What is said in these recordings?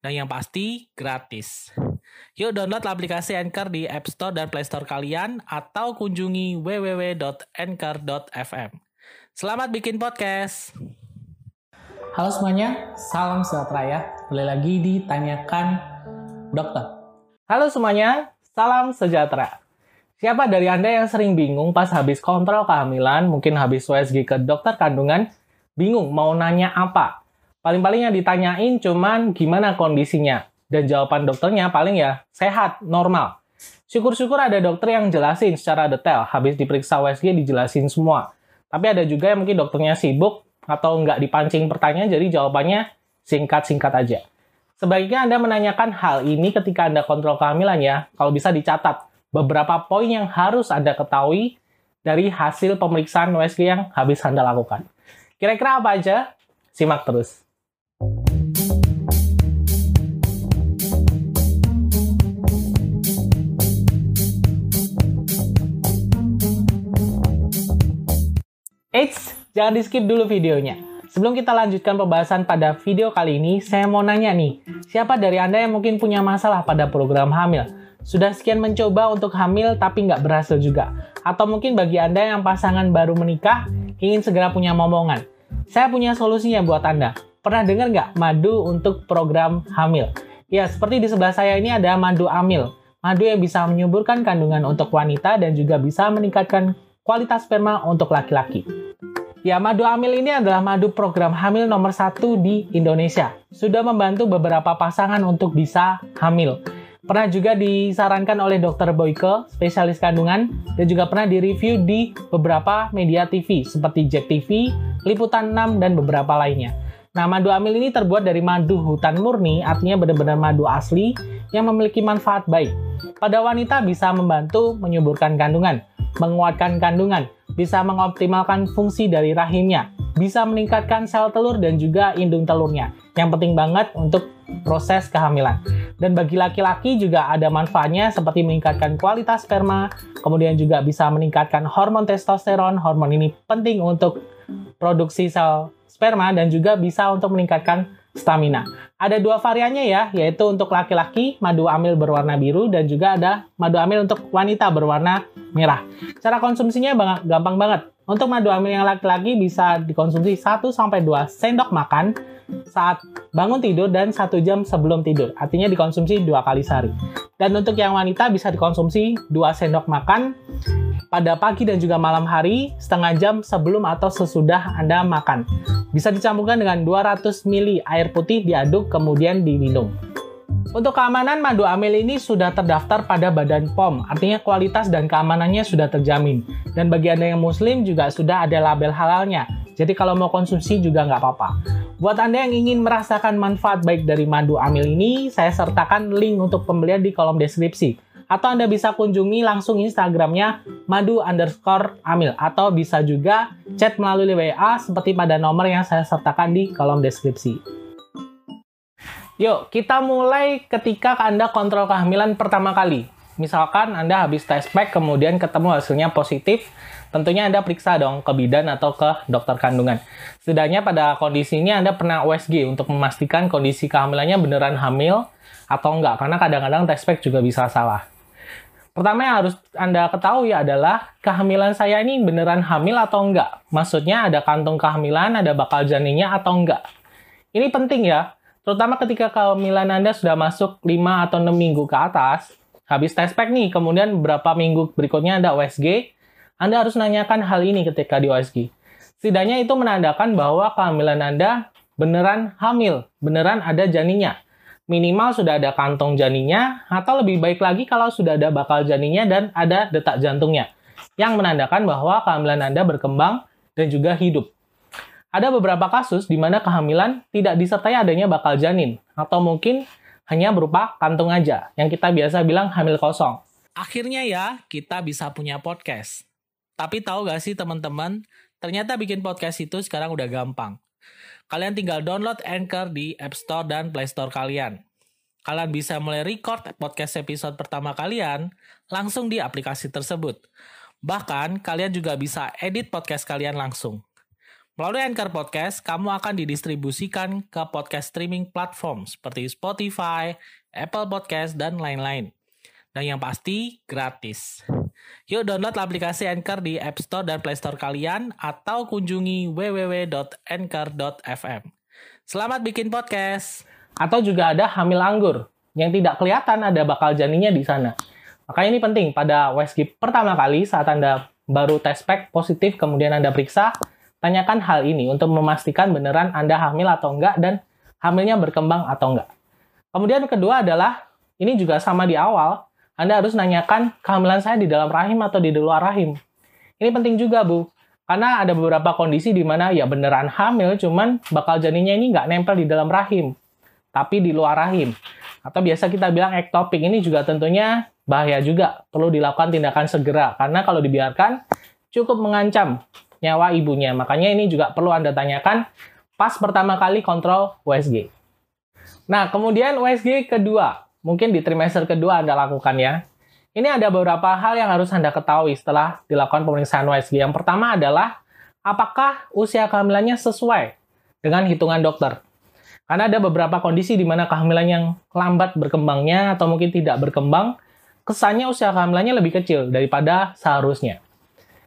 Dan yang pasti, gratis. Yuk download aplikasi Anchor di App Store dan Play Store kalian atau kunjungi www.anchor.fm. Selamat bikin podcast! Halo semuanya, salam sejahtera ya. Kembali lagi ditanyakan dokter. Halo semuanya, salam sejahtera. Siapa dari Anda yang sering bingung pas habis kontrol kehamilan, mungkin habis USG ke dokter kandungan, bingung mau nanya apa? Paling-paling yang ditanyain cuman gimana kondisinya. Dan jawaban dokternya paling ya sehat, normal. Syukur-syukur ada dokter yang jelasin secara detail, habis diperiksa USG dijelasin semua. Tapi ada juga yang mungkin dokternya sibuk, atau nggak dipancing pertanyaan, jadi jawabannya singkat-singkat aja. Sebaiknya Anda menanyakan hal ini ketika Anda kontrol kehamilan ya, kalau bisa dicatat beberapa poin yang harus Anda ketahui dari hasil pemeriksaan USG yang habis Anda lakukan. Kira-kira apa aja? Simak terus. Eits, jangan di skip dulu videonya. Sebelum kita lanjutkan pembahasan pada video kali ini, saya mau nanya nih, siapa dari Anda yang mungkin punya masalah pada program hamil? Sudah sekian mencoba untuk hamil tapi nggak berhasil juga? Atau mungkin bagi Anda yang pasangan baru menikah, ingin segera punya momongan? Saya punya solusinya buat Anda. Pernah dengar nggak madu untuk program hamil? Ya, seperti di sebelah saya ini ada madu amil. Madu yang bisa menyuburkan kandungan untuk wanita dan juga bisa meningkatkan kualitas sperma untuk laki-laki. Ya, madu amil ini adalah madu program hamil nomor satu di Indonesia. Sudah membantu beberapa pasangan untuk bisa hamil. Pernah juga disarankan oleh Dr. Boyke, spesialis kandungan, dan juga pernah direview di beberapa media TV seperti Jack TV, Liputan 6, dan beberapa lainnya. Nah, madu amil ini terbuat dari madu hutan murni, artinya benar-benar madu asli yang memiliki manfaat baik. Pada wanita bisa membantu menyuburkan kandungan, menguatkan kandungan, bisa mengoptimalkan fungsi dari rahimnya, bisa meningkatkan sel telur dan juga indung telurnya. Yang penting banget untuk proses kehamilan. Dan bagi laki-laki juga ada manfaatnya seperti meningkatkan kualitas sperma, kemudian juga bisa meningkatkan hormon testosteron. Hormon ini penting untuk produksi sel sperma dan juga bisa untuk meningkatkan stamina. Ada dua variannya ya, yaitu untuk laki-laki madu amil berwarna biru dan juga ada madu amil untuk wanita berwarna merah. Cara konsumsinya gampang banget. Untuk madu amil yang laki-laki bisa dikonsumsi 1-2 sendok makan saat bangun tidur dan satu jam sebelum tidur. Artinya dikonsumsi dua kali sehari. Dan untuk yang wanita bisa dikonsumsi 2 sendok makan pada pagi dan juga malam hari setengah jam sebelum atau sesudah Anda makan. Bisa dicampurkan dengan 200 ml air putih diaduk kemudian diminum. Untuk keamanan, madu amil ini sudah terdaftar pada Badan POM, artinya kualitas dan keamanannya sudah terjamin. Dan bagi Anda yang muslim juga sudah ada label halalnya, jadi kalau mau konsumsi juga nggak apa-apa. Buat Anda yang ingin merasakan manfaat baik dari madu amil ini, saya sertakan link untuk pembelian di kolom deskripsi. Atau Anda bisa kunjungi langsung Instagramnya madu underscore amil. Atau bisa juga chat melalui WA seperti pada nomor yang saya sertakan di kolom deskripsi. Yuk, kita mulai ketika Anda kontrol kehamilan pertama kali. Misalkan Anda habis tes pack, kemudian ketemu hasilnya positif, tentunya Anda periksa dong ke bidan atau ke dokter kandungan. Setidaknya pada kondisinya Anda pernah USG untuk memastikan kondisi kehamilannya beneran hamil atau enggak, karena kadang-kadang tes pack juga bisa salah. Pertama yang harus Anda ketahui adalah kehamilan saya ini beneran hamil atau enggak. Maksudnya ada kantung kehamilan, ada bakal janinnya atau enggak. Ini penting ya, Terutama ketika kehamilan Anda sudah masuk 5 atau 6 minggu ke atas, habis tes pack nih, kemudian beberapa minggu berikutnya Anda OSG, Anda harus nanyakan hal ini ketika di OSG. Setidaknya itu menandakan bahwa kehamilan Anda beneran hamil, beneran ada janinnya. Minimal sudah ada kantong janinnya, atau lebih baik lagi kalau sudah ada bakal janinnya dan ada detak jantungnya, yang menandakan bahwa kehamilan Anda berkembang dan juga hidup. Ada beberapa kasus di mana kehamilan tidak disertai adanya bakal janin, atau mungkin hanya berupa kantung aja, yang kita biasa bilang hamil kosong. Akhirnya ya, kita bisa punya podcast. Tapi tahu gak sih teman-teman, ternyata bikin podcast itu sekarang udah gampang. Kalian tinggal download Anchor di App Store dan Play Store kalian. Kalian bisa mulai record podcast episode pertama kalian langsung di aplikasi tersebut. Bahkan, kalian juga bisa edit podcast kalian langsung. Melalui Anchor Podcast, kamu akan didistribusikan ke podcast streaming platform seperti Spotify, Apple Podcast, dan lain-lain. Dan yang pasti, gratis. Yuk download aplikasi Anchor di App Store dan Play Store kalian atau kunjungi www.anchor.fm. Selamat bikin podcast. Atau juga ada hamil anggur yang tidak kelihatan ada bakal janinnya di sana. Makanya ini penting pada WSG pertama kali saat Anda baru tes pack positif kemudian Anda periksa, Tanyakan hal ini untuk memastikan beneran Anda hamil atau enggak dan hamilnya berkembang atau enggak. Kemudian kedua adalah, ini juga sama di awal, Anda harus nanyakan kehamilan saya di dalam rahim atau di luar rahim. Ini penting juga, Bu. Karena ada beberapa kondisi di mana ya beneran hamil, cuman bakal janinnya ini nggak nempel di dalam rahim, tapi di luar rahim. Atau biasa kita bilang ektopik, ini juga tentunya bahaya juga. Perlu dilakukan tindakan segera, karena kalau dibiarkan cukup mengancam nyawa ibunya. Makanya ini juga perlu Anda tanyakan pas pertama kali kontrol USG. Nah, kemudian USG kedua, mungkin di trimester kedua Anda lakukan ya. Ini ada beberapa hal yang harus Anda ketahui setelah dilakukan pemeriksaan USG. Yang pertama adalah, apakah usia kehamilannya sesuai dengan hitungan dokter? Karena ada beberapa kondisi di mana kehamilan yang lambat berkembangnya atau mungkin tidak berkembang, kesannya usia kehamilannya lebih kecil daripada seharusnya.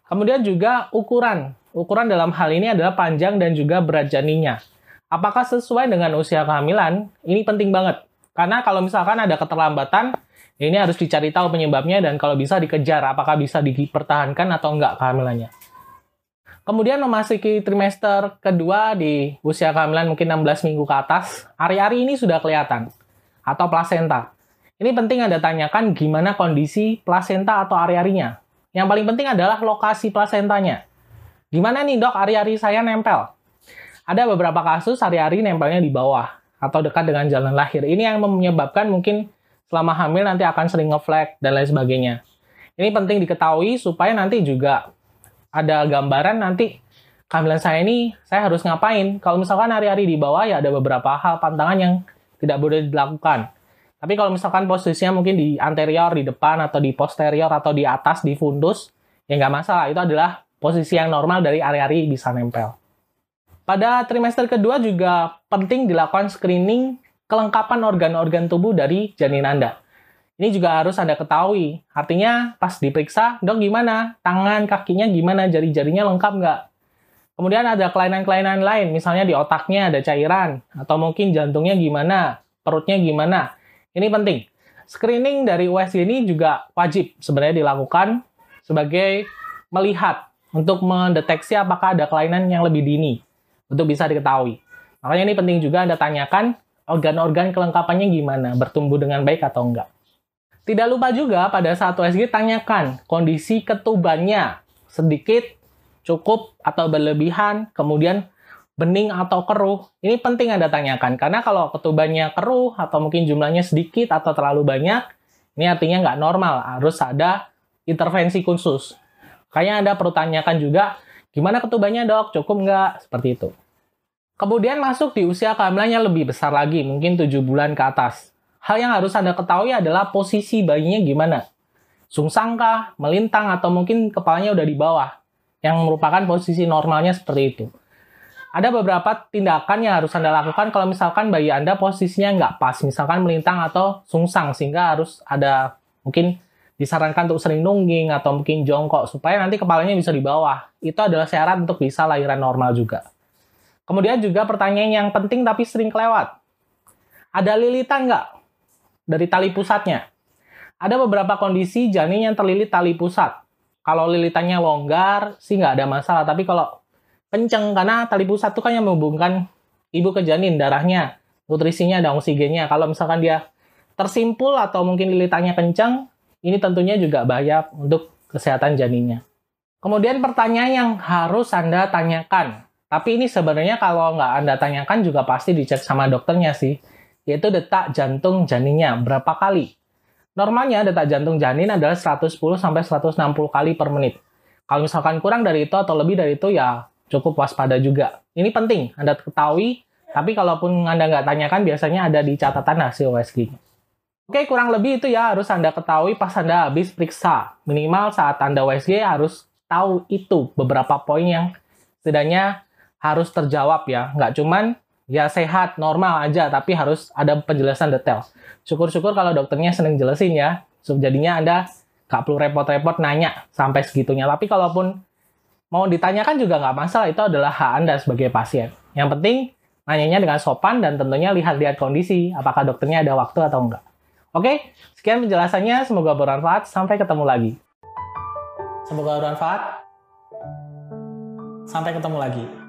Kemudian juga ukuran. Ukuran dalam hal ini adalah panjang dan juga berat janinnya. Apakah sesuai dengan usia kehamilan? Ini penting banget. Karena kalau misalkan ada keterlambatan, ini harus dicari tahu penyebabnya dan kalau bisa dikejar apakah bisa dipertahankan atau enggak kehamilannya. Kemudian memasuki trimester kedua di usia kehamilan mungkin 16 minggu ke atas, ari-ari ini sudah kelihatan atau plasenta. Ini penting Anda tanyakan gimana kondisi plasenta atau ari-arinya. Yang paling penting adalah lokasi plasentanya. Gimana nih dok, ari-ari saya nempel? Ada beberapa kasus ari-ari nempelnya di bawah atau dekat dengan jalan lahir. Ini yang menyebabkan mungkin selama hamil nanti akan sering ngeflag dan lain sebagainya. Ini penting diketahui supaya nanti juga ada gambaran nanti kehamilan saya ini saya harus ngapain. Kalau misalkan hari-hari di bawah ya ada beberapa hal pantangan yang tidak boleh dilakukan. Tapi kalau misalkan posisinya mungkin di anterior, di depan, atau di posterior, atau di atas, di fundus, ya nggak masalah. Itu adalah posisi yang normal dari ari-ari bisa nempel. Pada trimester kedua juga penting dilakukan screening kelengkapan organ-organ tubuh dari janin Anda. Ini juga harus Anda ketahui. Artinya pas diperiksa, dok gimana? Tangan, kakinya gimana? Jari-jarinya lengkap nggak? Kemudian ada kelainan-kelainan lain, misalnya di otaknya ada cairan, atau mungkin jantungnya gimana, perutnya gimana. Ini penting. Screening dari USG ini juga wajib sebenarnya dilakukan sebagai melihat untuk mendeteksi apakah ada kelainan yang lebih dini untuk bisa diketahui. Makanya ini penting juga Anda tanyakan organ-organ kelengkapannya gimana, bertumbuh dengan baik atau enggak. Tidak lupa juga pada saat USG tanyakan kondisi ketubannya sedikit, cukup, atau berlebihan, kemudian bening atau keruh, ini penting Anda tanyakan. Karena kalau ketubannya keruh atau mungkin jumlahnya sedikit atau terlalu banyak, ini artinya nggak normal. Harus ada intervensi khusus. Kayaknya Anda perlu tanyakan juga, gimana ketubannya dok? Cukup nggak? Seperti itu. Kemudian masuk di usia kehamilannya lebih besar lagi, mungkin 7 bulan ke atas. Hal yang harus Anda ketahui adalah posisi bayinya gimana. Sungsangkah, melintang, atau mungkin kepalanya udah di bawah. Yang merupakan posisi normalnya seperti itu ada beberapa tindakan yang harus Anda lakukan kalau misalkan bayi Anda posisinya nggak pas, misalkan melintang atau sungsang, sehingga harus ada mungkin disarankan untuk sering nungging atau mungkin jongkok, supaya nanti kepalanya bisa di bawah. Itu adalah syarat untuk bisa lahiran normal juga. Kemudian juga pertanyaan yang penting tapi sering kelewat. Ada lilitan nggak dari tali pusatnya? Ada beberapa kondisi janin yang terlilit tali pusat. Kalau lilitannya longgar sih nggak ada masalah, tapi kalau kenceng karena tali pusat itu kan yang menghubungkan ibu ke janin darahnya nutrisinya ada oksigennya kalau misalkan dia tersimpul atau mungkin lilitannya kenceng ini tentunya juga bahaya untuk kesehatan janinnya kemudian pertanyaan yang harus anda tanyakan tapi ini sebenarnya kalau nggak anda tanyakan juga pasti dicek sama dokternya sih yaitu detak jantung janinnya berapa kali. Normalnya detak jantung janin adalah 110 sampai 160 kali per menit. Kalau misalkan kurang dari itu atau lebih dari itu ya cukup waspada juga. Ini penting Anda ketahui, tapi kalaupun Anda nggak tanyakan biasanya ada di catatan hasil USG. Oke, kurang lebih itu ya harus Anda ketahui pas Anda habis periksa. Minimal saat Anda USG harus tahu itu beberapa poin yang setidaknya harus terjawab ya. Nggak cuman ya sehat, normal aja, tapi harus ada penjelasan detail. Syukur-syukur kalau dokternya seneng jelasin ya. Jadinya Anda nggak perlu repot-repot nanya sampai segitunya. Tapi kalaupun mau ditanyakan juga nggak masalah, itu adalah hak Anda sebagai pasien. Yang penting nanyanya dengan sopan dan tentunya lihat-lihat kondisi, apakah dokternya ada waktu atau enggak. Oke, sekian penjelasannya. Semoga bermanfaat. Sampai ketemu lagi. Semoga bermanfaat. Sampai ketemu lagi.